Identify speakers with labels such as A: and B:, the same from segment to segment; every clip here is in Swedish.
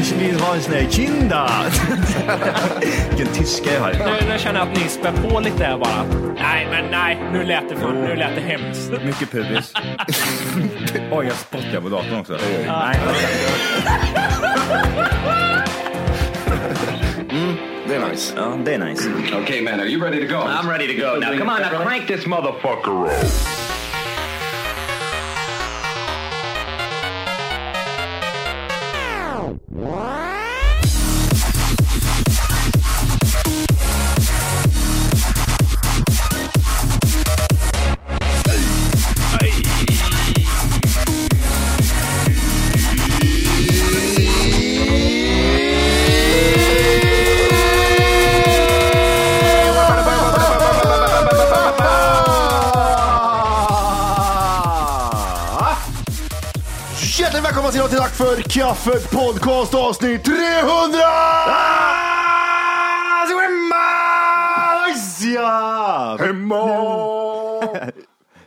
A: Ich vill ha en sån här kinda. Vilken tyska jag har.
B: Nu, nu känner jag att ni spär på lite bara. Nej, men nej, nu lät det, för, nu lät det hemskt.
A: Mycket pubis. Oj, jag spottar på datorn också. Nej,
C: Det är nice.
A: det är nice.
D: okay, man, are you ready to go?
E: I'm ready to go. Now, come on, now crank this motherfucker up.
C: Kaffet podcast avsnitt 300!
A: Ja!
C: Hemma!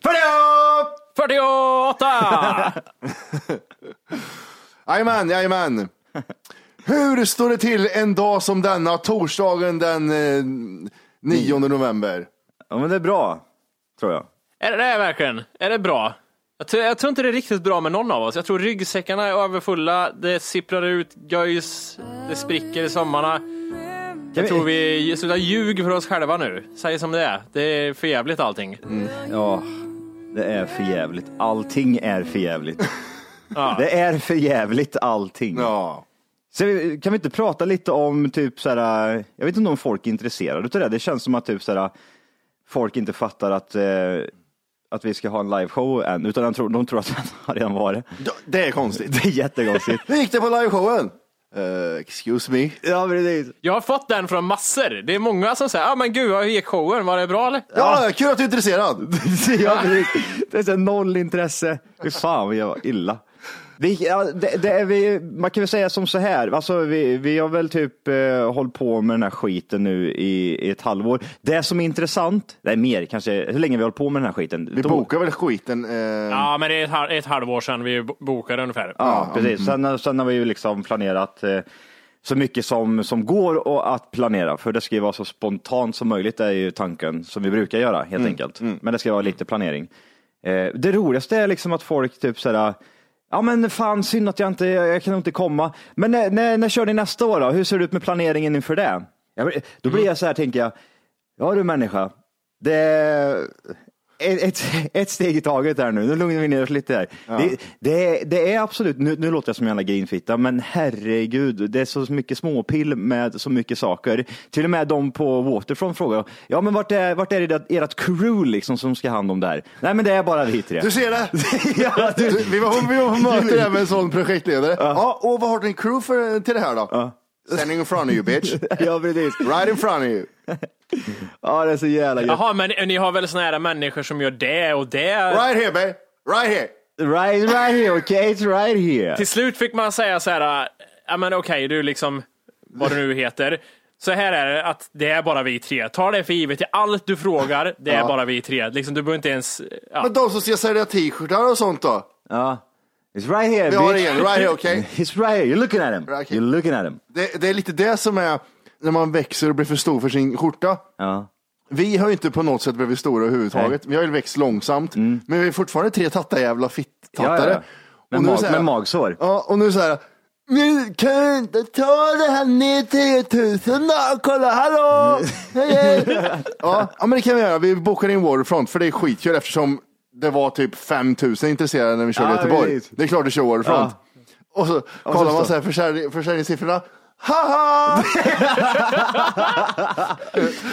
A: Följ upp!
B: 48!
C: Jajamän, jajamän. Hur står det till en dag som denna, torsdagen den eh, 9 november?
A: Ja, men det är bra, tror jag.
B: är det det verkligen? Är det bra? Jag tror, jag tror inte det är riktigt bra med någon av oss. Jag tror ryggsäckarna är överfulla, det sipprar ut göjs, det spricker i sommarna. Jag tror vi slutar ljug för oss själva nu. Säg som det är. Det är för jävligt allting.
A: Ja, det är för jävligt. Allting är för jävligt.
B: Ja.
A: Det är för jävligt allting.
C: Ja.
A: Så kan vi inte prata lite om typ så här, jag vet inte om folk är intresserade av det. Det känns som att typ så här, folk inte fattar att, eh, att vi ska ha en liveshow än, utan de tror, de tror att den har redan varit.
C: Det är konstigt.
A: Det är jättekonstigt.
C: Hur gick det på liveshowen? Uh, excuse me?
A: ja, precis.
B: Jag har fått den från massor. Det är många som säger, ja ah, men gud, hur gick showen? Var det bra eller?
C: Ja, kul att du är intresserad.
A: ja, precis. Det är så noll intresse. Fy fan vad illa. Vi, ja, det, det är vi, man kan väl säga som så här, alltså vi, vi har väl typ eh, hållit på med den här skiten nu i, i ett halvår. Det som är intressant, det är mer kanske, hur länge vi har hållit på med den här skiten?
C: Vi
A: Då-
C: bokar väl skiten. Eh,
B: Ja, men det är ett, halv- ett halvår sedan vi bo- bokade ungefär.
A: Ja, precis. Sen, sen har vi ju liksom planerat eh, så mycket som, som går och att planera, för det ska ju vara så spontant som möjligt, är ju tanken som vi brukar göra helt enkelt. Men det ska vara lite planering. Eh, det roligaste är liksom att folk typ sådär, ja men fan synd att jag inte, jag kan nog inte komma. Men när, när, när kör ni nästa år då? Hur ser det ut med planeringen inför det? Jag, då blir jag så här, tänker jag, ja du människa, det ett, ett, steg i taget här nu. Nu lugnar vi ner oss lite här. Det, det, är, det är absolut, nu, nu låter jag som en jävla grinfitta, men herregud, det är så mycket småpill med så mycket saker. Till och med de på Waterfront frågar, ja men vart är, vart är det ert crew liksom som ska ha hand om det här? Nej men det är bara vi tre.
C: Du ser det?
A: ja, du,
C: vi, var, på möte där med en sån projektledare. Ja. och vad har en crew för, till det här då? Standing in front of you bitch.
A: ja precis.
C: Right in front of you.
A: Ja det är så jävla gött.
B: Jaha, men ni har väl såna här människor som gör det och det?
C: Right here babe. Right here.
A: Right, right here, okay, it's right here.
B: Till slut fick man säga så här, ja men okej, du liksom, vad du nu heter. Så här är det, att det är bara vi tre. Ta det för givet i allt du frågar, det är bara vi tre. Liksom, du behöver inte ens... Ja.
C: Men de som ska sälja t-shirtar och sånt då?
A: Ja. It's right here,
C: Vi har
A: bitch.
C: ingen, right here, okay?
A: It's right here, you're looking at him.
C: Right here.
A: You're looking at him.
C: Det, det är lite det som är när man växer och blir för stor för sin skjorta.
A: Ja.
C: Vi har ju inte på något sätt blivit stora överhuvudtaget. Vi har ju växt långsamt. Men vi är fortfarande tre tattarjävla fitt-tattare.
A: Mm. Ja, ja. Med
C: nu
A: mag-
C: här-
A: med magsår.
C: Ja, och nu så här. Men kan du inte ta det här ner till 3000 då? Kolla, hallå! Hej, hej. ja, ja, men det kan vi göra. Vi bokar in Waterfront för det är skitkul eftersom det var typ 5000 intresserade när vi körde
A: Ja,
C: Göteborg.
A: precis.
C: Det är klart du kör Waterfront. Och så kollar man
A: så-
C: så här försäljning, försäljningssiffrorna. Haha!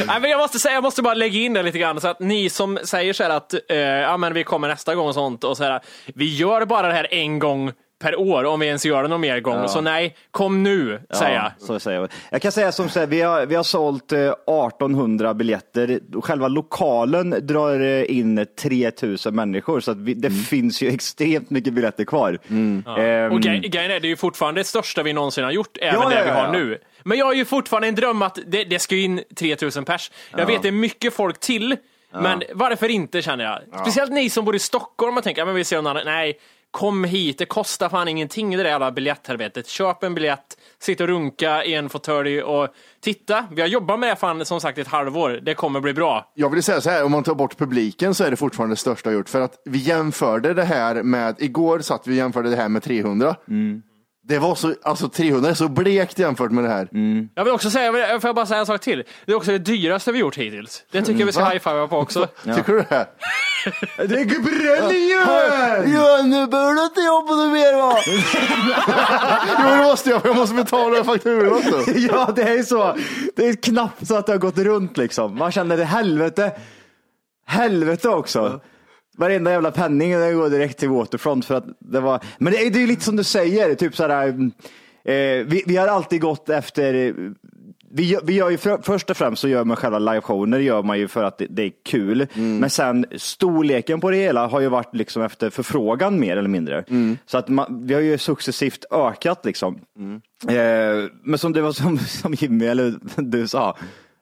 B: Nej, men jag måste säga, jag måste bara lägga in det lite grann så att ni som säger så här att eh, ja, men vi kommer nästa gång och sånt och så här. Vi gör bara det här en gång per år om vi ens gör det någon mer gång. Så nej, kom nu, säger jag.
A: Så säger jag. jag kan säga som så här, vi har, vi har sålt eh, 1800 biljetter. Själva lokalen drar eh, in 3000 människor så att vi, det finns ju extremt mycket biljetter kvar. Ehm,
B: Och grej- grejen är, det är ju fortfarande det största vi någonsin har gjort, även
A: Ja,
B: det
A: ja,
B: vi
A: ja,
B: har
A: ja.
B: nu. Men jag har ju fortfarande en dröm att det, det ska in 3000 pers. Jag vet det är mycket folk till, men varför inte känner jag. Speciellt ni som bor i Stockholm och tänker, ja, men vi ser någon annan. Nej, kom hit, det kostar fan ingenting det där jävla biljetthelvetet. Köp en biljett, sitt och runka i en fåtölj och titta. Vi har jobbat med det fan som sagt ett halvår. Det kommer bli bra.
C: Jag vill säga så här, om man tar bort publiken så är det fortfarande det största jag gjort. För att vi jämförde det här med, igår satt vi och jämförde det här med 300. Det var så, alltså 300 är så blekt jämfört med det här.
B: Jag vill också säga, jag får jag bara säga en sak till? Det är också det dyraste vi gjort hittills. Det tycker jag vi ska
C: Va?
B: high-fivea på också.
C: Tycker du det?
A: Det bränner ju!
C: Ja, nu behöver du inte jobba nu mer va? jo, det måste jag, för jag måste betala fakturan också.
A: Ja, det är så. Det är knappt så att det har gått runt liksom. Man känner det helvete. Helvete också. Varenda jävla penning går direkt till Waterfront för att det var, men det är, ju lite som du säger, typ sådär, eh, vi, vi har alltid gått efter, vi, vi gör ju för, först och främst så gör man själva liveshowen, det gör man ju för att det, det är kul. Men sen storleken på det hela har ju varit liksom efter förfrågan mer eller mindre. Så att man, vi har ju successivt ökat liksom. Eh, men som det var som, som Jimmy eller du sa,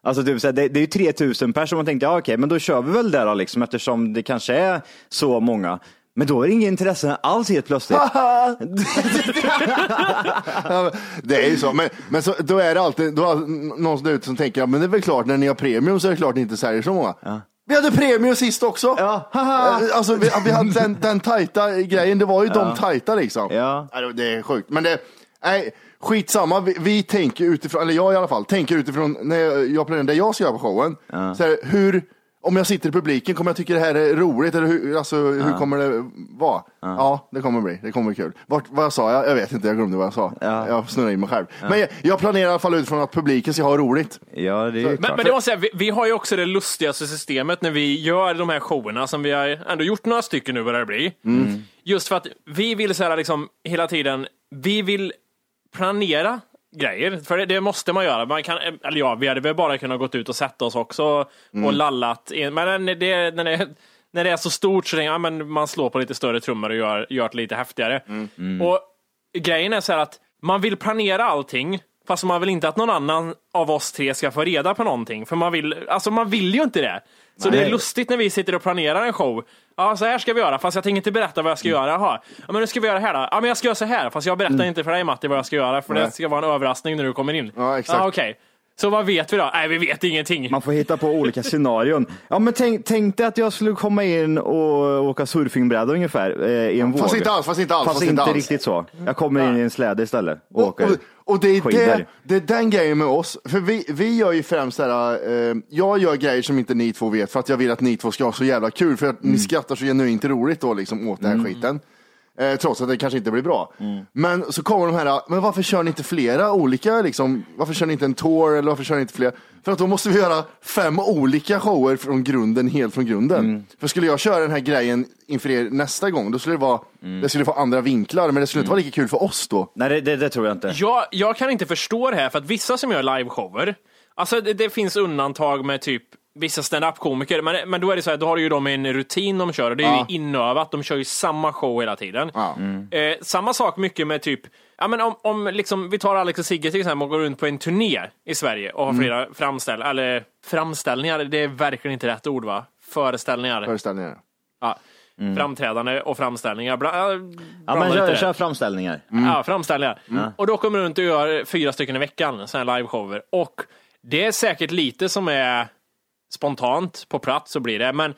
A: Alltså typ så här, det, det är ju 3000 personer som man tänkte, ja okej, men då kör vi väl då liksom eftersom det kanske är så många. Men då är det ingen intresse alls helt plötsligt.
C: Ja, det är ju så, men, men så, då är det alltid då är någon där ute som tänker, ja, men det är väl klart när ni har premium så är det klart ni inte säljer så många. Vi hade premium sist också.
A: Ja.
C: Alltså, vi, vi hade den, den tajta grejen, det var ju de tajta liksom.
A: Ja.
C: Det är sjukt, men det, nej, skitsamma. Vi, vi tänker utifrån, eller jag i alla fall, tänker utifrån när jag, jag planerar det jag ska göra på showen. Så här, hur, om jag sitter i publiken, kommer jag tycka det här är roligt? Eller hur, alltså, hur kommer det vara? Ja. det kommer bli. Det kommer bli kul. Vart, vad jag sa jag? Jag vet inte, jag glömde vad jag sa. Jag snurrar in mig själv. Men jag, jag planerar i alla fall utifrån att publiken ska ha roligt.
A: Ja, det är ju
B: Men,
A: klart.
B: men det måste jag säga, vi, vi har ju också det lustigaste systemet när vi gör de här showerna som vi har ändå gjort några stycken nu vad det blir. Just för att vi vill så här liksom hela tiden, vi vill planera grejer, för det, det måste man göra. Man kan, eller ja, vi hade väl bara kunnat gått ut och sätta oss också och lallat. in- Men när det, när, det, när det är så stort så tänker ja, men man slår på lite större trummor och gör, gör det lite häftigare. Och grejen är så här att man vill planera allting, fast man vill inte att någon annan av oss tre ska få reda på någonting. För man vill, alltså man vill ju inte det. Så det är lustigt när vi sitter och planerar en show. Ja, så här ska vi göra, fast jag tänker inte berätta vad jag ska göra. Jaha, ja, men nu ska vi göra här då. Ja, men jag ska göra så här, fast jag berättar inte för dig Matti vad jag ska göra, för det ska vara en överraskning när du kommer in.
C: Ja, exakt.
B: Ja, Okej, så vad vet vi då? Nej, vi vet ingenting.
A: Man får hitta på olika scenarion. Ja, men tänk, tänk dig att jag skulle komma in och åka surfingbräda ungefär eh, i en våg.
C: Fast inte alls, fast inte alls.
A: Fast,
C: fast
A: inte
C: inte alls.
A: riktigt så. Jag kommer in i en släde istället och,
C: Och,
A: åker
C: och, och det, är det, det är den grejen med oss. För vi, vi gör ju främst där, eh, jag gör grejer som inte ni två vet för att jag vill att ni två ska ha så jävla kul. För att
A: Mm.
C: ni skrattar så genuint roligt då liksom åt den här skiten. Eh, trots att det kanske inte blir bra.
A: Mm.
C: Men så kommer de här, men varför kör ni inte flera olika liksom? Varför kör ni inte en tour eller varför kör ni inte flera? För att då måste vi göra fem olika shower från grunden, helt från grunden.
A: Mm.
C: För skulle jag köra den här grejen inför er nästa gång, då skulle det vara,
A: Mm.
C: det skulle få andra vinklar, men det skulle inte vara lika kul för oss då.
A: Nej, det, det, det tror jag inte.
B: Jag, jag kan inte förstå det här, för att vissa som gör liveshower, alltså det, det finns undantag med typ vissa stand-up-komiker, men, men då är det så här, då har ju de en rutin de kör och det är
C: Ja.
B: ju inövat, de kör ju samma show hela tiden.
C: Ja.
B: Eh, samma sak mycket med typ, ja men om, om liksom, vi tar Alex och Sigge till exempel och går runt på en turné i Sverige och har
C: Mm.
B: flera framställ eller framställningar, det är verkligen inte rätt ord va? Föreställningar.
C: Föreställningar.
B: Ja. Framträdande och framställningar. Bla,
A: Ja, men kör, kör framställningar.
B: Ja, framställningar. Och då kommer du runt och gör fyra stycken i veckan, sådana här liveshower. Och det är säkert lite som är spontant på plats, så blir det. Men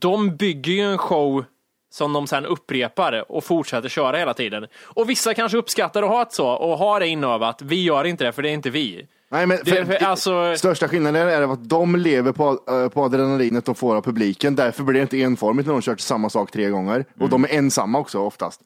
B: de bygger ju en show som de sen upprepar och fortsätter köra hela tiden. Och vissa kanske uppskattar att ha ett så och har det inövat. Vi gör inte det, för det är inte vi.
C: Nej, men för,
B: för- alltså-
C: Största skillnaden är att de lever på, eh, på adrenalinet de får av publiken. Därför blir det inte enformigt när de kört samma sak tre gånger. Och de är ensamma också oftast.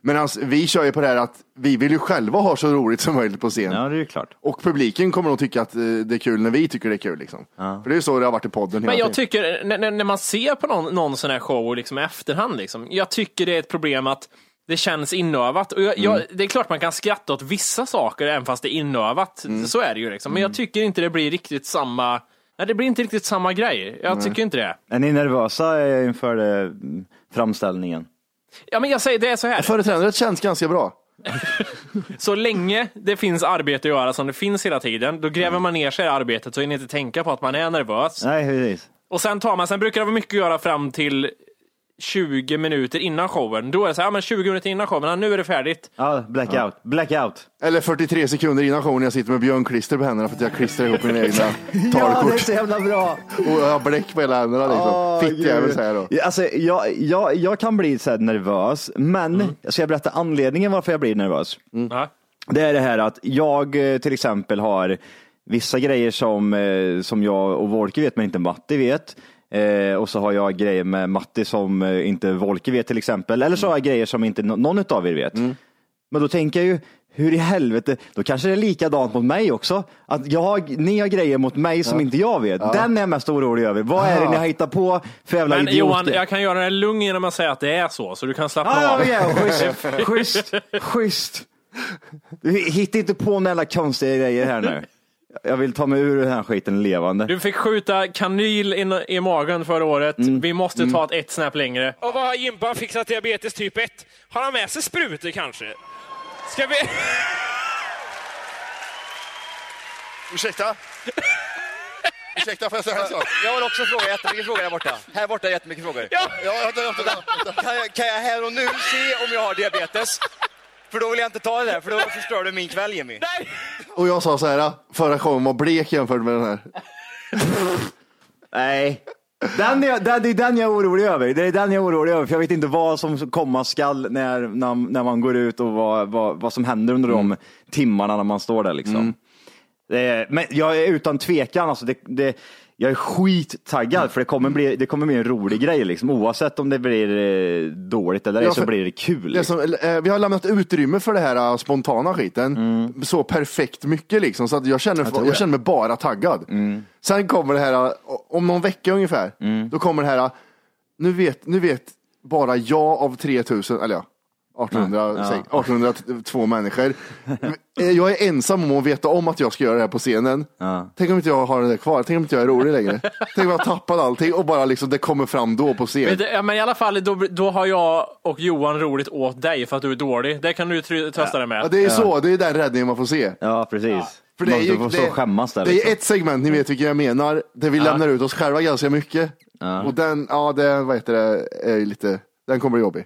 C: Medan vi kör ju på det här att vi vill ju själva ha så roligt som möjligt på scen.
A: Ja, det är klart.
C: Och publiken kommer nog tycka att eh, det är kul när vi tycker det är kul. Liksom. För det är ju så det har varit i podden
B: Men jag
C: tiden.
B: tycker, när, när- när man ser på någon, någon sån här show liksom i efterhand, liksom, jag tycker det är ett problem att det känns inövat. Och jag, jag, det är klart man kan skratta åt vissa saker även fast det är inövat. Så är det ju. Liksom. Men jag tycker inte det blir riktigt samma Nej, det blir inte riktigt samma grej. Jag tycker inte det.
A: Är ni nervösa eh, inför eh, framställningen?
B: Ja, men jag säger det är så här.
C: Företrädandet känns ganska bra.
B: Så länge det finns arbete att göra som det finns hela tiden, då gräver man ner sig i arbetet så hinner inte tänka på att man är nervös.
A: Nej, precis.
B: Och sen tar man, sen brukar det vara mycket att göra fram till 20 minuter innan showen. Då är det så här, ja, men 20 minuter innan showen, ja, nu är det färdigt.
A: Ja, blackout. Blackout.
C: Eller 43 sekunder innan showen när jag sitter med björnklister på händerna för att jag klistrar ihop mina egna
A: Ja, det är
C: talkort.
A: så jävla bra.
C: Och jag har bläck på hela händerna liksom.
A: Åh,
C: Fittjävel säger jag då.
A: Ja, Alltså, jag, jag, jag kan bli så här nervös, men jag ska berätta anledningen varför jag blir nervös.
B: Ja.
A: Det är det här att jag eh, till exempel har vissa grejer som, eh, som jag och Volke vet men inte Matti vet. Eh, och så har jag grejer med Matti som eh, inte Volke vet till exempel. Eller så har jag grejer som inte någon av er vet. Men då tänker jag ju, hur i helvete, då kanske det är likadant mot mig också. Att jag, ni har grejer mot mig som inte jag vet. Den är jag mest orolig över. Vad är det ni har hittat på för jävla
B: Men
A: idioter?
B: Johan, jag kan göra dig lugn genom att säga att det är så, så du kan slappna
A: Ja,
B: av.
A: ja, ja, schysst, schysst, schysst. Du hittar inte på några konstiga grejer här nu. Jag vill ta mig ur den här skiten levande.
B: Du fick skjuta kanyl in, i magen förra året. Vi måste ta ett ett snäpp längre. Och vad har Jimpan fixat diabetes typ 1? Har han med sig sprutor kanske? Ska vi...
C: Ursäkta? Ursäkta, får jag säga en sak?
F: Jag har också fråga, jättemycket frågor där borta. Här borta är jättemycket frågor.
B: Ja.
C: Ja, vänta, vänta, vänta.
F: Kan, jag, kan jag här och nu se om jag har diabetes? För då vill jag inte ta det där, för då förstör du min kväll Jimmy.
B: Nej!
C: Och jag sa så här, förra showen var blek jämfört med den här.
A: Nej. Den är, den, det är den jag är orolig över. Det är den jag är orolig över. För jag vet inte vad som komma skall när, när, när man går ut och vad, vad, vad som händer under de timmarna när man står där. Liksom. Det är- men jag är utan tvekan, alltså det, det, jag är skittaggad för det kommer bli, det kommer bli en rolig grej. Liksom. Oavsett om det blir eh, dåligt eller ej
C: Ja,
A: så blir det kul. Liksom.
C: som, eh, vi har lämnat utrymme för det här eh, spontana skiten så perfekt mycket liksom, så att jag känner, jag,
A: det.
C: känner mig bara taggad. Sen kommer det här, om någon vecka ungefär, då kommer det här, nu vet, nu vet bara jag av 3000, eller ja, 1800, säg, 1802 människor. Eh, Jag är ensam om att veta om att jag ska göra det här på scenen. Tänk om inte jag har det där kvar, tänk om inte jag är rolig längre. Tänk om jag har tappat allting och bara liksom det kommer fram då på scen.
B: Men, det, ja, men i alla fall, då, då har jag och Johan roligt åt dig för att du är dålig. Det kan du tr- trösta dig med.
C: Ja, det är så, det är den räddningen man får se.
A: Ja, precis.
C: För det är ju,
A: skämmas där.
C: det
A: liksom.
C: är ett segment, ni vet vilket jag menar, där vi lämnar ut oss själva ganska mycket. Och den, ja det, vad heter det, är lite, den kommer bli jobbig.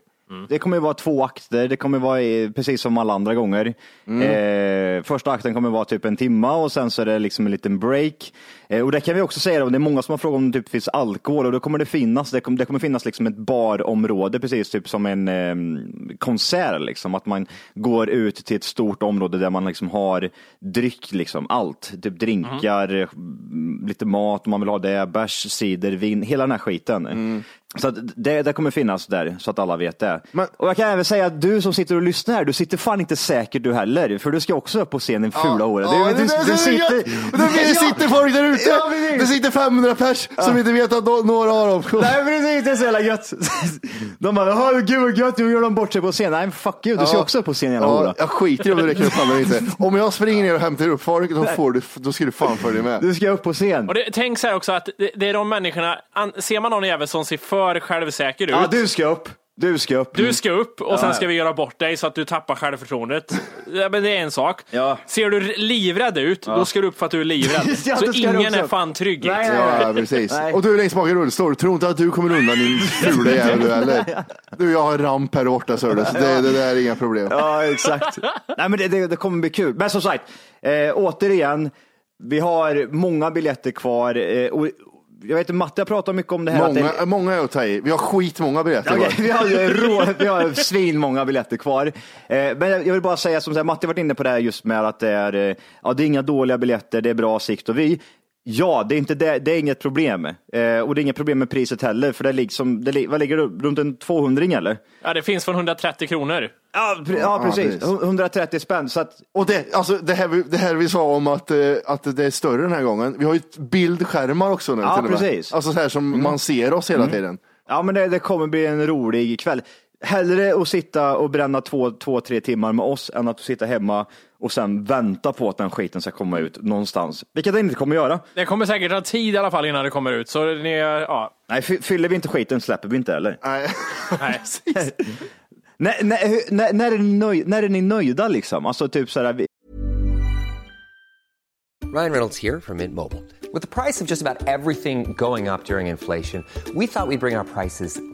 A: Det kommer ju vara två akter, det kommer vara precis som alla andra gånger. Eh, första akten kommer vara typ en timma och sen så är det liksom en liten break. Eh, och det kan vi också säga, det är många som har frågat om det typ finns alkohol och då kommer det finnas, det kommer, det kommer finnas liksom ett barområde precis typ som en eh, konsert liksom. Att man går ut till ett stort område där man liksom har dryck, liksom allt. Typ drinkar, eh, lite mat om man vill ha det, bärs, cider, vin, hela den här skiten. Så att det, det kommer finnas där, så att alla vet det. och jag kan även säga att du som sitter och lyssnar här, du sitter fan inte säkert du heller, för du ska också upp på scen din fula.
C: Ja,
A: Du,
C: det,
A: du,
C: det,
A: du
C: det,
A: sitter...
C: Det, det sitter folk där ute.
A: Ja,
C: det sitter 500 pers som inte vet att nå- några av dem kommer.
A: Nej precis, det är så jävla gött. De bara, "Åh, gud vad gött, nu gör de bort sig på scen. Nej fuck you, du ska
C: Ja.
A: också upp på scen jävla
C: Ja,
A: hora.
C: jag skiter i om du räcker upp handen eller inte. Om jag springer ner och hämtar upp folk, då, får du, då ska du fan följa med.
A: Du ska upp på scen.
B: Och det, tänk så här också att det, det är de människorna, an, ser man någon jävel som ser för självsäker ut,
A: Ja, du ska upp. Du ska upp.
B: Du ska upp och
A: Ja,
B: sen
A: ja.
B: ska vi göra bort dig så att du tappar självförtroendet. Ja, men det är en sak.
A: Ja.
B: Ser du livrädd ut, då ska du upp för att du är livrädd.
A: Ja,
B: så ingen är fan trygg.
A: Nej, nej,
C: Ja, precis.
A: Nej.
C: Och du är längst bak i rullstol. Tro inte att du kommer undan din fula jävel du heller. Du, jag har ramp här borta så det, så det, det där är inga problem.
A: Ja, exakt. Nej, men det, det, det kommer bli kul. Men som sagt, eh, återigen, vi har många biljetter kvar. Eh, och jag vet inte, Matte har pratat mycket om det här. att
C: Många,
A: det,
C: många är att ta i. Vi har skitmånga biljetter. Va?
A: vi har, ju rå, vi har svinmånga biljetter kvar. Eh, men jag vill bara säga som så här, Matte har varit inne på det här just med att det är, eh, ja, det är inga dåliga biljetter, det är bra sikt och vi Ja, det är, inte det, det är inget problem. Eh, och det är inget problem med priset heller, för det, liksom, det, vad ligger det, runt en 200 eller?
B: Ja, det finns från 130 kronor.
A: Ja, pre- ja precis.
C: precis.
A: 130 spänn. Så att,
C: Och det, alltså, det, här, vi- det här vi sa om att, eh, att det är större den här gången. Vi har ju ett bildskärmar också nu.
A: Ja,
C: till
A: precis. Mm.
C: Alltså så här som man ser oss hela tiden.
A: Ja, men det, det kommer bli en rolig kväll. Hellre att sitta och bränna två, två, tre timmar med oss än att sitta hemma och sen vänta på att den skiten ska komma ut någonstans. Vilket den inte kommer göra.
B: Det kommer säkert ta tid i alla fall innan det kommer ut. Så ni, ja,
A: Nej, fy- fyller vi inte skiten släpper vi inte heller.
C: Nej.
B: nej.
A: när, när, när, när, är ni nöj, när är ni nöjda liksom? Alltså typ så här, vi-
G: Ryan Reynolds här från Mint Mobile. Med priset på nästan allt som går upp under inflationen, trodde vi att vi skulle bring våra priser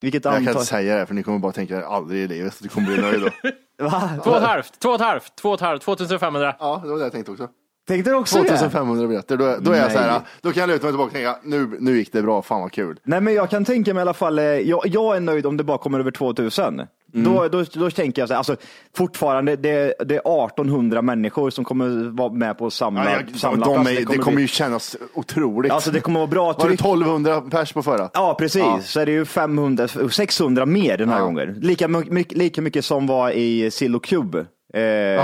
A: Vilket
C: Jag kan inte säga det för ni kommer bara tänka aldrig i livet att du kommer bli nöjd då.
A: Va?
B: Två och ett halvt, två och ett halvt, två och ett halvt, 2500.
C: Ja, det var det jag tänkte också.
A: Tänkte du också det?
C: 2500 biljetter, då, då är jag så här, då kan jag luta mig tillbaka och tänka, nu, nu gick det bra, fan vad kul.
A: Nej, men jag kan tänka mig i alla fall, eh, jag, jag är nöjd om det bara kommer över 2000.
C: Mm.
A: Då, då, då tänker jag så här, alltså fortfarande, det, det är 1800 människor som kommer vara med på att samla,
C: Ja, jag,
A: samla
C: de är, det kommer ju kännas otroligt.
A: Alltså det kommer vara bra
C: Var det
A: tryck.
C: 1200 pers på förra?
A: Ja, precis.
C: Ja.
A: Så är det ju 500, 600 mer den här
C: Ja.
A: gången. Lika mycket, lika mycket som var i Sillo Cube. Eh,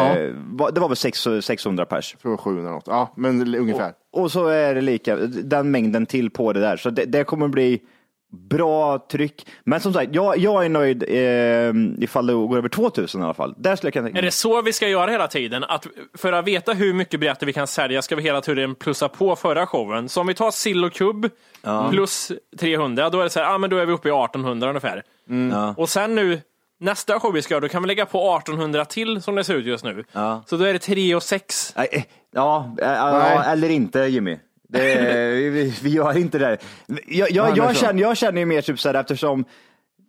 A: va- Det var väl 6, 600 pers.
C: Jag tror det var 700 något. Ja, men ungefär.
A: Och så är det lika, den mängden till på det där. Så det, det kommer bli bra tryck. Men som sagt, jag, jag är nöjd eh, ifall det går över 2000 i alla fall. Där skulle jag kunna tänka
B: Är det så vi ska göra hela tiden? Att för att veta hur mycket biljetter vi kan sälja ska vi hela tiden plussa på förra showen. Så om vi tar sill och kubb plus 300, då är det så här, ah, men då är vi uppe i 1800 ungefär.
A: Ja.
B: Och sen nu, nästa show vi ska göra, då kan vi lägga på 1800 till som det ser ut just nu.
A: Ja.
B: Så då är det 3 och 6.
A: Nej, eh, Ja, eh, ja, eller inte Jimmy. Det, vi, vi gör inte det. Jag, jag, jag, känner, jag känner ju mer typ så här eftersom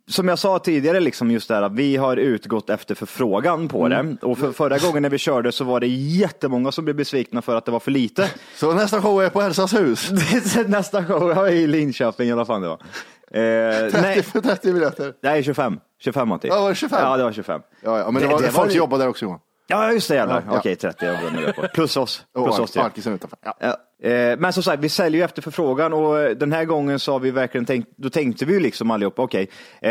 A: som jag sa tidigare, liksom just att vi har utgått efter förfrågan på det. Och för, förra gången när vi körde så var det jättemånga som blev besvikna för att det var för lite.
C: Så nästa show är på Elsas hus.
A: Nästa show ja, i Linköping i alla fall det var. Eh,
C: 30
A: nej,
C: för 30 biljetter.
A: nej, 25. 25 Matti.
C: Ja, var det 25?
A: Ja, det var 25.
C: Ja, ja men det,
A: Det-
C: var,
A: det var
C: folk
A: li-
C: jobbar där också Johan.
A: Ja, just det jävlar.
C: Ja, ja.
A: Okej, 30 jag på. Plus oss. Plus oss.
C: Ja.
A: Ja, eh, men som sagt, vi säljer ju efter förfrågan och den här gången så har vi verkligen tänkt, då tänkte vi ju liksom allihopa, okej, eh,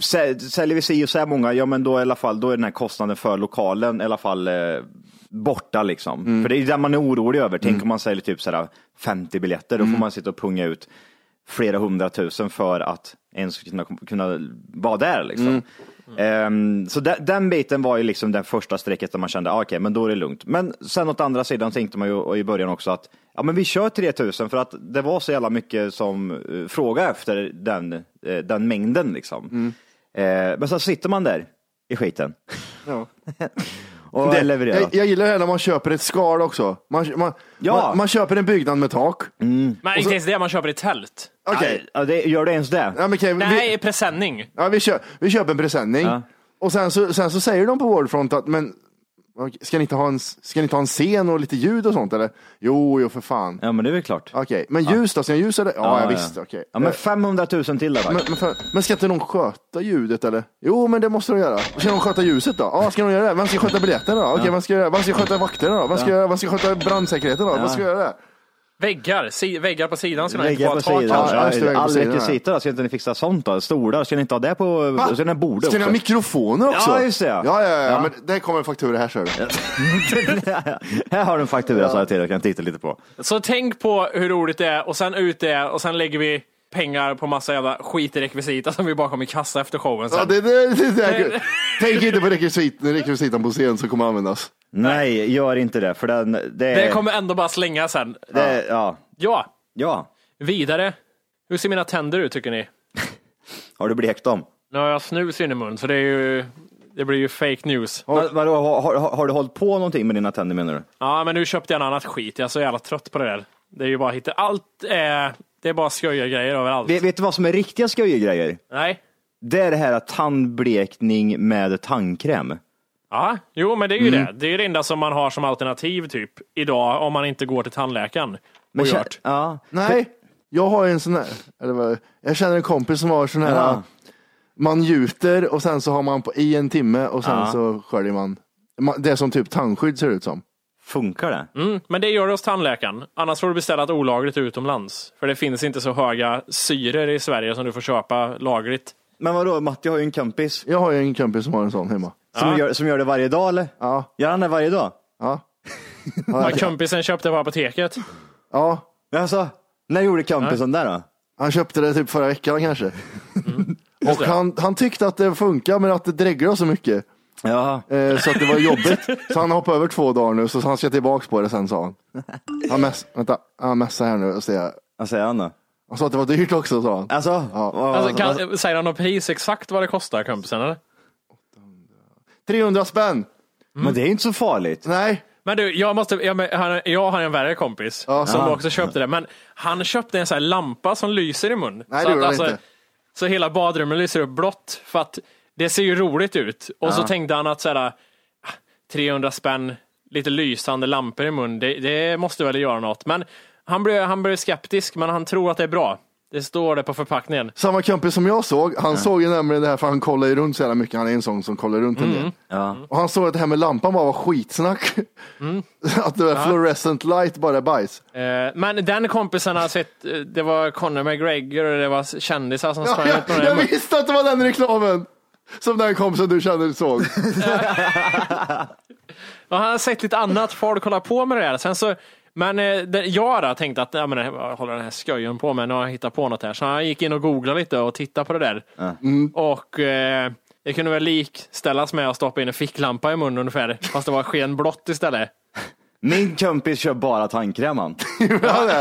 A: sä- säljer vi si och så här många, ja men då i alla fall, då är den här kostnaden för lokalen i alla fall eh, borta liksom.
C: Mm.
A: För det är det man är orolig över. Tänk om man säljer typ sådär 50 biljetter, då
C: Mm.
A: får man sitta och punga ut flera hundratusen för att ens kunna, kunna vara där liksom.
C: Mm.
A: Ehm, så de, den biten var ju liksom den första strecket där man kände, ah, okej, men då är det lugnt. Men sen åt andra sidan tänkte man ju i början också att, ja men vi kör 3000 för att det var så jävla mycket som uh, fråga efter den, eh, den mängden liksom. Eh, men så sitter man där i skiten.
C: Ja.
A: och
C: Det-
A: levererar.
C: jag, jag gillar det här när man köper ett skal också. Man, man,
A: Ja.
C: man, man köper en byggnad med tak.
B: Men inte ens det, man köper ett tält.
C: Okej.
A: Ja, det, gör det ens det?
C: Ja, men okej,
B: Nej,
C: vi,
B: presenning.
C: ja, vi, kö, vi köper en presenning.
A: Ja.
C: Och sen så, sen så säger de på Wordfront att, men ska ni, inte ha en, ska ni inte ha en scen och lite ljud och sånt eller? Jo, jo för fan.
A: Ja men det är väl klart.
C: Okej, men ljus då? Ska jag ljus eller? Ja, jag visst, okej.
A: Ja men 500 000 till där
C: Men, men, för, men ska inte någon sköta ljudet eller? Jo, men det måste de göra. Ska de sköta ljuset då? Ja, ska de göra det? Vem ska sköta biljetterna då? Okej, vem ska göra? Vem ska sköta vakterna då? Vem ska, vem ska sköta brandsäkerheten då? Vem ska göra det?
B: Väggar, si, väggar på sidan ska nog inte vara
A: på
B: tak
A: sidan.
B: kanske.
C: Ja,
A: Ja, All rekvisita ska inte ni fixa sånt då? Stolar, ska ni inte ha det på,
C: Va?
A: ska ni ha bordet
C: Ska ni ha mikrofoner också?
A: Ja, just det.
C: Ja, ja, ja,
A: Ja.
C: men det kommer en faktura här ser du.
A: här har du en faktura så jag till, jag kan titta lite på.
B: Så tänk på hur roligt det är och sen ut det och sen lägger vi pengar på massa jävla skit i rekvisita som vi bara kommer kassa efter showen sen.
C: Ja, det, det, det, det, Tänk inte på rekvisit, rekvisitan på scen som kommer användas.
A: Nej, gör inte det, för den, det,
B: Det kommer ändå bara slänga sen.
A: det, ja.
B: Ja,
A: ja.
B: vidare. Hur ser mina tänder ut tycker ni?
A: Har du blekt dem?
B: Nu har jag snus i min mun så det är ju det blir ju fake news.
A: Vad- Vadå, har, har, har du hållit på någonting med dina tänder menar du?
B: Ja, men nu köpte jag en annat skit. Jag är så jävla trött på det där. Det är ju bara hitta. Allt är, det är bara grejer överallt.
A: Vet, vet du vad som är riktiga skojgrejer?
B: Nej.
A: Det är det här tandblekning med tandkräm.
B: Ja, jo, men det är ju
A: Mm.
B: det. Det är det enda som man har som alternativ typ idag om man inte går till tandläkaren.
A: Men
B: och
A: kä- ja.
C: Nej, jag har en sån här, eller vad, jag känner en kompis som har sån här,
A: Ja.
C: man gjuter och sen så har man på, i en timme och sen
A: Ja.
C: så sköljer man. Det är som typ tandskydd ser ut som.
A: Funkar det?
B: Mm, men det gör det hos tandläkaren. Annars får du beställa ett olagligt utomlands. För det finns inte så höga syror i Sverige som du får köpa lagligt.
A: Men vadå, Matti har ju en kompis
C: Jag har ju en kompis som har en sån hemma.
A: som,
B: Ja.
A: gör, som gör det varje dag eller?
C: Ja,
A: Gör han det varje dag?
C: ja.
B: Ja, kompisen köpte på apoteket.
C: ja.
A: Alltså, när gjorde kompisen det då?
C: Han köpte det typ förra veckan kanske.
A: Mm.
C: och han, han tyckte att det funkar men att det dreglar så mycket.
A: Ja.
C: Eh, så att det var jobbigt. Så han hoppade över två dagar nu så han ska tillbaks på det sen sa han. Han, mess, vänta, han messar här nu och säger.
A: Vad säger han då?
C: Han sa att det var dyrt också sa han.
A: Alltså,
C: Ja.
B: Alltså, kan, säger han något pris exakt vad det kostar kompisen eller?
C: 300 spänn.
A: men det är inte så farligt.
C: Nej,
B: Men du, jag, måste, jag, men han, jag har en värre kompis
C: Ja.
B: som
C: Ja.
B: också köpte det. Men han köpte en sån här lampa som lyser i mun.
C: Nej,
B: så,
C: det gjorde han
B: alltså,
C: inte.
B: så hela badrummet lyser upp blått. För att det ser ju roligt ut. Och så tänkte han att så här, ah, 300 spänn, lite lysande lampor i mun, det, det måste väl göra något. Men han blev, han blev skeptisk, men han tror att det är bra. Det står det på förpackningen.
C: samma kompis som jag såg, han såg ju nämligen det här för han kollar ju runt så jävla mycket. Han är en sån som kollar runt en del.
A: Ja.
C: Och han såg att det här med lampan bara var skitsnack. att det var fluorescent light bara är bajs.
B: Eh, men den kompisen har sett, eh, det var Conor McGregor och det var kändisar som
C: Ja,
B: sprang ut med
C: jag, visste att det var den reklamen. Som den kompisen du känner såg.
B: Och han har sett lite annat folk hålla på med det där. Sen så, men eh, jag då tänkte att ja, men, jag håller den här sköjen på med, nu har jag hittat på något här. Så han gick in och googlade lite och tittade på det där. Och eh, det kunde väl likställas med att stoppa in en ficklampa i munnen ungefär. Fast det var skenblått istället.
A: Min kompis kör bara tandkräm han.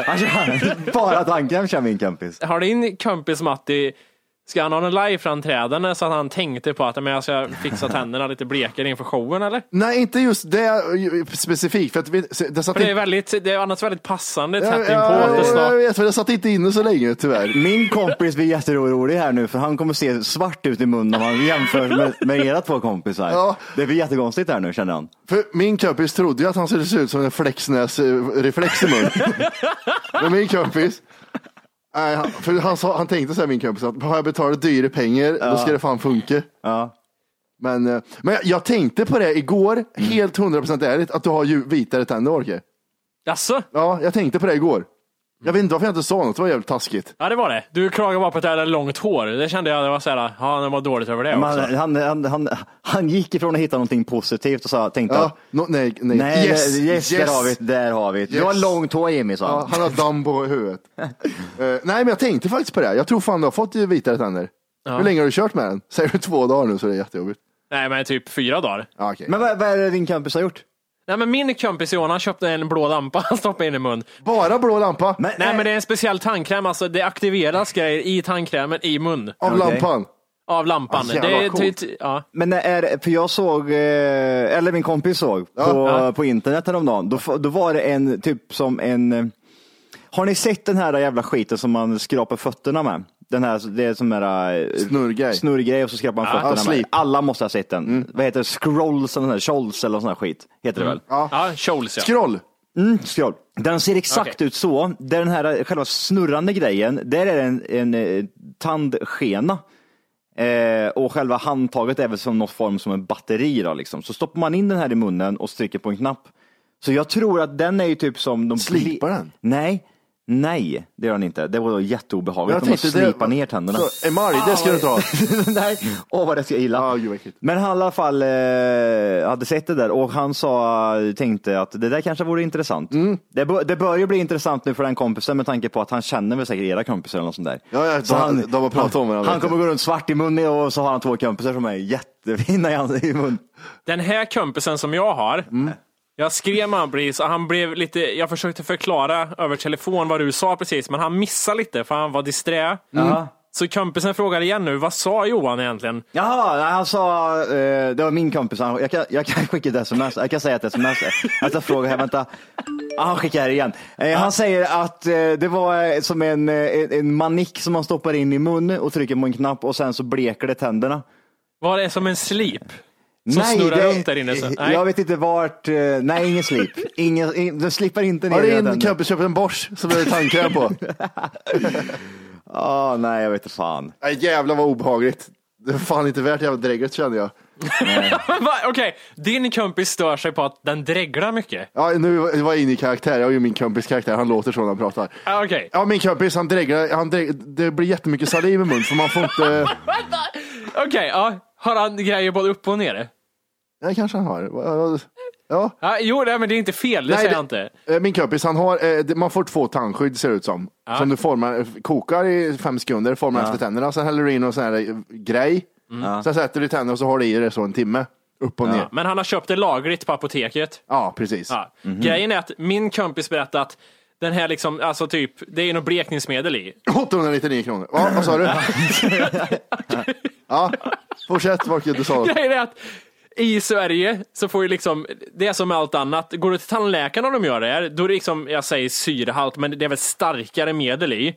A: Han kör, bara tandkräm kör min kompis.
B: Har din kompis Matti, ska han ha en liveframträdande så att han tänkte på att men jag ska fixa tänderna lite blekare inför showen eller?
C: Nej, inte just det eh, specifikt. För att vi, det satt
B: För det är väldigt, det är annars väldigt passande
C: ja,
B: tätt inpå
C: ja,
B: att det
C: jag vet, för det satt inte inne så länge tyvärr.
A: Min kompis blir jätteorolig här nu för han kommer se svart ut i munnen om han jämför med, med era två kompisar.
C: Ja.
A: Det blir jättekonstigt här nu känner han.
C: För min kompis trodde ju att han skulle se ut som en Flexnäs-reflex i mun. Men min kompis, nej, han, för han, sa, han tänkte så här min kompis, att har jag betalat dyra pengar då ska det fan funka.
A: Ja.
C: Men, eh, men jag, jag tänkte på det igår,
A: Mm.
C: helt 100% ärligt, att du har ju vitare tänder Orke.
B: Jaså?
C: Ja, jag tänkte på det igår. Jag vet inte varför jag inte sa något, det var jävligt taskigt.
B: Ja det var det. Du klagade bara på att jag hade långt hår. Det kände jag, det var såhär, ja det var dåligt över det
A: Men
B: också.
A: han, han, han, han, han gick ifrån att hitta någonting positivt och sa, tänkte
C: Ja,
A: att
C: no, nej, nej.
A: nej,
C: yes,
A: yes,
C: yes.
A: där har vi det, där har vi det. Du har
C: Yes.
A: långt hår Jimmy sa
C: Ja,
A: han.
C: han har damm på huvudet. Eh, nej, men jag tänkte faktiskt på det. Jag tror fan du har fått vitare tänder. Hur länge har du kört med den? Säger du två dagar nu så är det jättejobbigt.
B: Nej, men typ fyra dagar.
C: Ja, okej.
A: Men vad, vad är det din kompis har gjort?
B: Nej, men min kompis Johan han köpte en blå lampa han stoppade in i mun.
C: Bara blå lampa?
A: Men,
B: Nej, men det är en speciell tandkräm. Alltså, det aktiveras grejer i tandkrämen i mun.
C: Av
A: Okej.
C: lampan?
B: Av lampan.
C: Ah,
B: det är,
C: coolt.
B: ty- ja.
A: Men är, för jag såg, eh, eller min kompis såg på,
B: Ja.
A: på internet häromdagen, då, då var det en typ som en, eh, har ni sett den här jävla skiten som man skrapar fötterna med? Den här, det är som en
C: Snurrgrej.
A: snurrgrej och så skrapar man
B: Ja,
A: fötterna
C: ja,
A: med. Alla måste ha sett den. Vad heter det? Scrolls eller här, Scholls eller sån här skit. Heter det väl?
B: ja, Scholes ja.
C: Scroll?
A: Mm, scroll. Den ser exakt
B: Okej.
A: ut så. Där den här själva snurrande grejen, där är det en, en eh, tandskena. Eh, och själva handtaget är väl som någon form som en batteri då, liksom. Så stoppar man in den här i munnen och trycker på en knapp. Så jag tror att den är ju typ som de
C: Slipar den?
A: Nej, nej, det gör den inte. Det var då jätteobehagligt
C: Jag
A: om man
C: tänkte det-
A: ner tänderna.
C: Så, emalj, det ska du inte ha.
A: nej, åh vad det ska illa.
C: Ja, gud vad äckligt.
A: Men han i alla fall eh, hade sett det där och han sa, tänkte att det där kanske vore intressant.
C: Mm.
A: Det, bör, det bör ju bli intressant nu för den kompisen med tanke på att han känner väl säkert era kompisar eller något sånt där.
C: Ja, ja,
A: Så
C: de- de har pratat om varandra,
A: Han kommer gå runt svart i munnen och så har han två kompisar som är jättefina i, hans- i mun.
B: Den här kompisen som jag har,
C: Mm.
B: Jag skrev med honom precis och han blev lite, jag försökte förklara över telefon vad du sa precis, men han missade lite för han var disträ.
A: Ja.
B: Så kompisen frågar igen nu, vad sa Johan egentligen?
A: Jaha, han sa, eh, det var min kompis, han, jag, kan, jag kan skicka ett sms, jag kan säga ett sms. Jag ska fråga här, vänta. Ah, han skickar här igen. Eh, Han säger att eh, det var eh, som en, eh, en, en manick som man stoppar in i munnen och trycker på en knapp och sen så bleker det tänderna.
B: Var det som en slip? Som snurrar runt där inne? Så. Nej.
A: Jag vet inte vart, eh, nej ingen slip. Ingen, in, den slipar inte ner
C: Har
A: i
C: din
A: den.
C: kompis köpt en Bosch som det är tandkräm på?
A: Ah, nej, jag vet inte fan.
C: Nej jävlar vad obehagligt. Det är fan inte värt jävla drägget känner jag.
B: Okej, din kompis stör sig på att den dreglar mycket.
C: Ja, nu var jag inne i karaktär. Jag har ju min kompis karaktär. Han låter så när han pratar.
B: Ah, Okej,
C: Ja, min kompis han dreglar. Han dräg, det blir jättemycket saliv i mun för man får inte...
B: okej, ja. Har han grejer både upp och ner?
C: Ja, kanske han har. Ja.
B: Ja, jo, nej, men det är inte fel, det
C: Nej,
B: säger
C: det-
B: jag inte.
C: Eh, Min kompis, han har, eh, man får två tandskydd ser det ut som. Som du formar, eh, kokar i fem sekunder, formar efter tänderna. Sen häller du in någon sån här grej. Sen sätter du tänderna och så har du i det så en timme. Upp och ner.
B: Ja, men han har köpt det lagligt på apoteket.
C: Ja, precis.
B: Ja. Grejen är att min kompis berättade att den här liksom, alltså typ, det är något blekningsmedel i.
C: 899 kronor. Ja, vad sa du? ja, fortsätt Volke, du sa.
B: Grejen är att i Sverige så får ju liksom, det är som med allt annat, går du till tandläkaren och de gör det här, då är det liksom, jag säger syrehalt, men det är väl starkare medel i.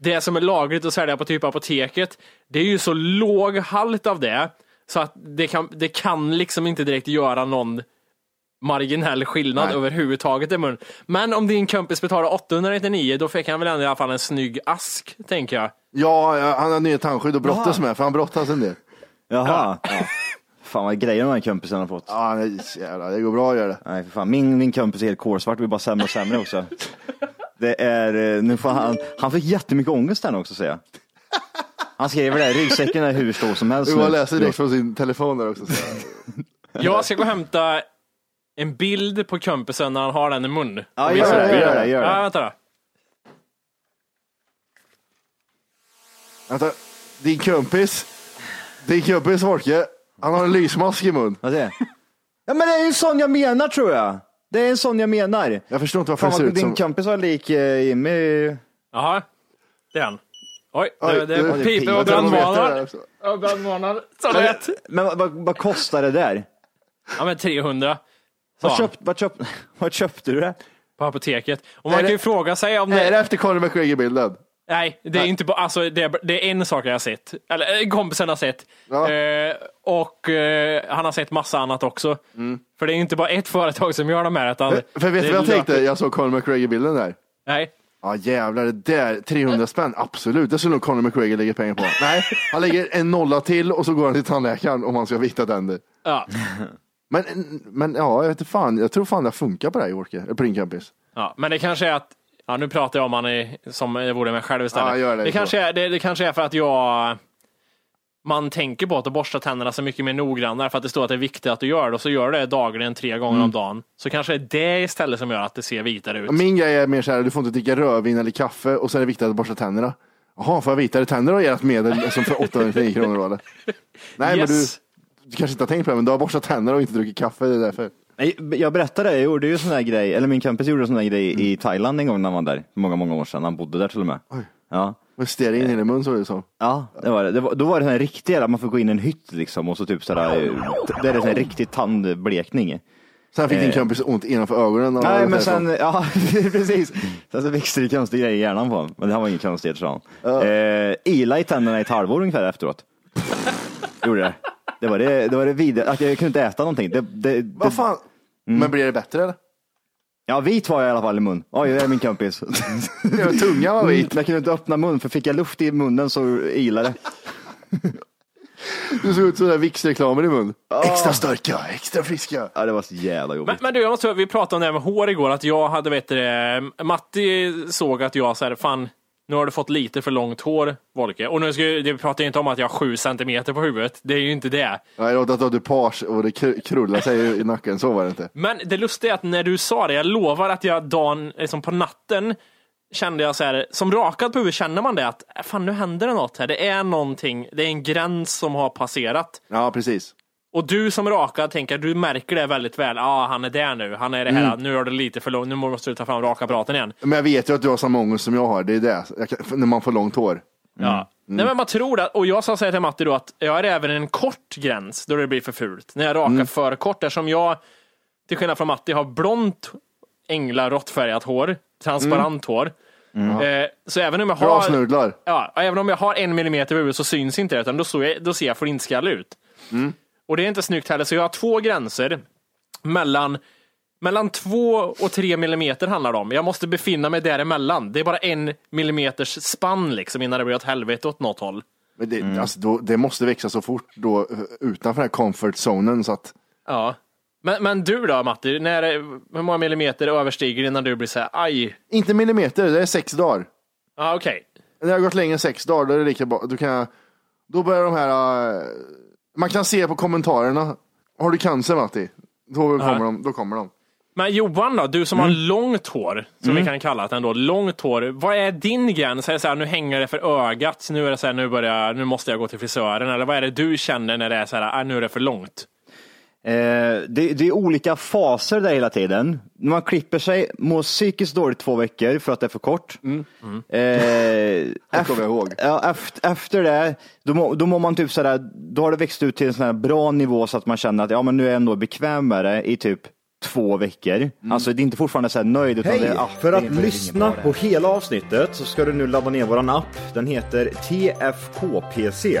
B: Det som är lagligt att sälja på typ apoteket, det är ju så låg halt av det, så att det kan, det kan liksom inte direkt göra någon marginell skillnad
C: Nej.
B: överhuvudtaget i mun. Men om din kompis betalar 899, då fick han väl ändå i alla fall en snygg ask, tänker jag.
C: Ja, ja, han har nya tandskydd att brottas med, för han brottas en del.
A: Jaha. Ja. Fan vad grejer de här kompisarna har fått.
C: Ja, det, jävlar, det går bra att göra det.
A: Nej, för fan. Min, min kompis är helt kolsvart, blir bara sämre och sämre också. Det är, eh, nu får han, han fick jättemycket ångest här nu också säger jag. Han skriver det, ryggsäcken är hur stor som helst. Nu.
C: läser direkt från sin telefon där också. Så.
B: Jag ska gå och hämta en bild på kompisen när han har den i mun.
A: Ja,
B: Och
A: gör det, gör det, gör det.
B: Ja, vänta då.
C: Vänta, din kompis, din kompis Folke, han har en lysmask i mun.
A: Vad är? Ja men det är ju en sån jag menar tror jag. Det är en sån jag menar.
C: Jag förstår inte varför
A: Fan,
C: det ser
A: vad
C: ut
A: din
C: som...
A: kompis var lik eh, Jimmy.
B: Jaha, det är han. Oj,
C: Oj,
B: det, det,
C: det-
B: piper och
C: jag tror de vet det
B: brandvarnar.
C: där också.
B: Och brandvarnar. Så rätt.
A: Men vad, vad, vad kostar det där?
B: Ja men 300. sa
A: Vad,
B: han,
A: köpt, vad, köpt, vad köpte du det?
B: På apoteket. Och man
C: Är
B: kan ju
C: det-
B: fråga sig om
C: Är
B: det...
C: det efter Conor McGregor-bilden?
B: Nej, det är inte bara, alltså det är, det är en sak jag har sett. Eller eh, kompisen har sett.
C: Ja.
B: Eh, och eh, han har sett massa annat också. För det är inte bara ett företag som gör de här. Utan
C: För, för vet du vad jag tänkte? Jag såg Conor McGregor-bilden där.
B: Nej.
C: Ja jävlar, det där, 300 spänn, absolut. Det skulle nog Conor McGregor lägga pengar på. Nej, han lägger en nolla till och så går han till tandläkaren om han ska ha vita tänder.
B: Ja.
C: Men, men ja, jag vet inte fan. Jag tror fan det funkar på dig Orke, på din kompis.
B: Ja, men det kanske är att, ja nu pratar jag om han är, som det vore mig själv istället.
C: Ja, det
B: det, kanske är, det, det kanske är för att jag, man tänker på att borsta tänderna så mycket mer noggrannare för att det står att det är viktigt att du gör det och så gör du det dagligen tre gånger
C: Mm.
B: om dagen. Så kanske det är det istället som gör att det ser vitare ut.
C: Min grej är mer så här, du får inte dricka rödvin eller kaffe och så är det viktigt att borsta tänderna. Jaha, får jag vitare tänder och ert medel som för 899 kronor då eller? Nej, men du,
B: Yes.
C: du kanske inte har tänkt på det, men du har borstat tänderna och inte druckit kaffe, det är därför.
A: Jag berättade jag gjorde ju sån där grej, eller min kompis gjorde sån där grej i Thailand en gång när han var där, många, många år sedan. Han bodde där till och med. Ja.
C: Med stearin in i mun såg det ut som.
A: Ja, det var det. det var, då var det en riktig jävla, man får gå in i en hytt liksom och så typ sådär, det är en riktig tandblekning.
C: Sen fick din
A: Eh.
C: kompis ont innanför ögonen. och-
A: Nej men
C: så.
A: sen, ja precis. Sen så växte det konstiga grejer i hjärnan på honom. Men det här var inget konstigt sa han. Eh, ila i tänderna i ett halvår ungefär efteråt. Gjorde det. Det var det, det, var det vidare, att jag kunde inte äta någonting. Det, det,
C: Vad
A: det,
C: fan? Men blir det bättre eller?
A: ja vit var jag i alla fall i mun. Oj, det är min kompis.
C: Tungan var vit.
A: Men jag kunde inte öppna mun för fick jag luft i munnen så ilade det.
C: Du såg ut som Vicks-reklamer i mun. Extra starka, extra friska.
A: Ja, det var så jävla jobbigt.
B: Men, men du, jag måste, vi pratade om det här med hår igår, att jag hade, vet du, Matti såg att jag så här, fan, nu har du fått lite för långt hår, Volke. Och nu ska, jag- det pratar ju inte om att jag har sju centimeter på huvudet, det är ju inte det.
C: Nej, det var att du page och det kr- krullade sig i nacken, så var det inte.
B: Men det lustiga är att när du sa det, jag lovar att jag dagen, liksom på natten, kände jag så här, som rakad på huvudet känner man det att, fan nu händer det något här, det är någonting, det är en gräns som har passerat.
C: Ja, precis.
B: Och du som rakad tänker, du märker det väldigt väl, ja ah, han är där nu, han är det här, nu är det lite för långt, nu måste du ta fram rakapparaten igen.
C: Men jag vet ju att du har samma ångest som jag har, det är det. Kan, när man får långt hår.
B: Ja. Nej men man tror det, och jag sa så här till Matti då att jag har även en kort gräns då det blir för fult. När jag rakar för kort, eftersom jag, till skillnad från Matti, har blont ängla råttfärgat hår, transparent hår. Eh, så även om jag
C: Bra
B: har,
C: snudlar.
B: ja, även om jag har en millimeter över så syns inte det, utan då, jag, då ser jag flintskall ut. Och det är inte snyggt heller, så jag har två gränser mellan mellan två och tre millimeter handlar det om. Jag måste befinna mig däremellan. Det är bara en millimeters spann liksom innan det blir åt helvete åt något håll.
C: Men det, alltså, då, det måste växa så fort då, eh, utanför den här comfort zonen så att
B: Ja. Men, men du då Matti, när, hur många millimeter överstiger innan du blir så här, aj?
C: Inte millimeter, det är sex dagar.
B: Ja, okej.
C: När det har gått längre än sex dagar, då är det lika bra. Då, kan jag, då börjar de här, eh, man kan se på kommentarerna, har du cancer Matti? Då kommer, de, då kommer de.
B: Men Johan då, du som har långt hår, som vi kan kalla det ändå, långt hår. Vad är din gräns? Är det så här, nu hänger det för ögat, nu är det så här, nu, börjar, nu måste jag gå till frisören. Eller vad är det du känner när det är så här, ah, nu är det för långt?
A: Eh, det, det är olika faser där hela tiden. När man klipper sig, mår psykiskt dåligt två veckor för att det är för kort.
C: Mm.
A: Eh,
C: Det kommer jag ihåg.
A: ja, efter, efter det, då, må, då mår man typ sådär, då har det växt ut till en sån här bra nivå så att man känner att ja, men nu är jag ändå bekväm med det i typ två veckor.
C: Mm.
A: Alltså det är inte fortfarande så här nöjd. Utan det, är, ah,
H: För
A: det
H: att lyssna
A: bra det.
H: på hela avsnittet så ska du nu ladda ner våran app. Den heter TFKPC.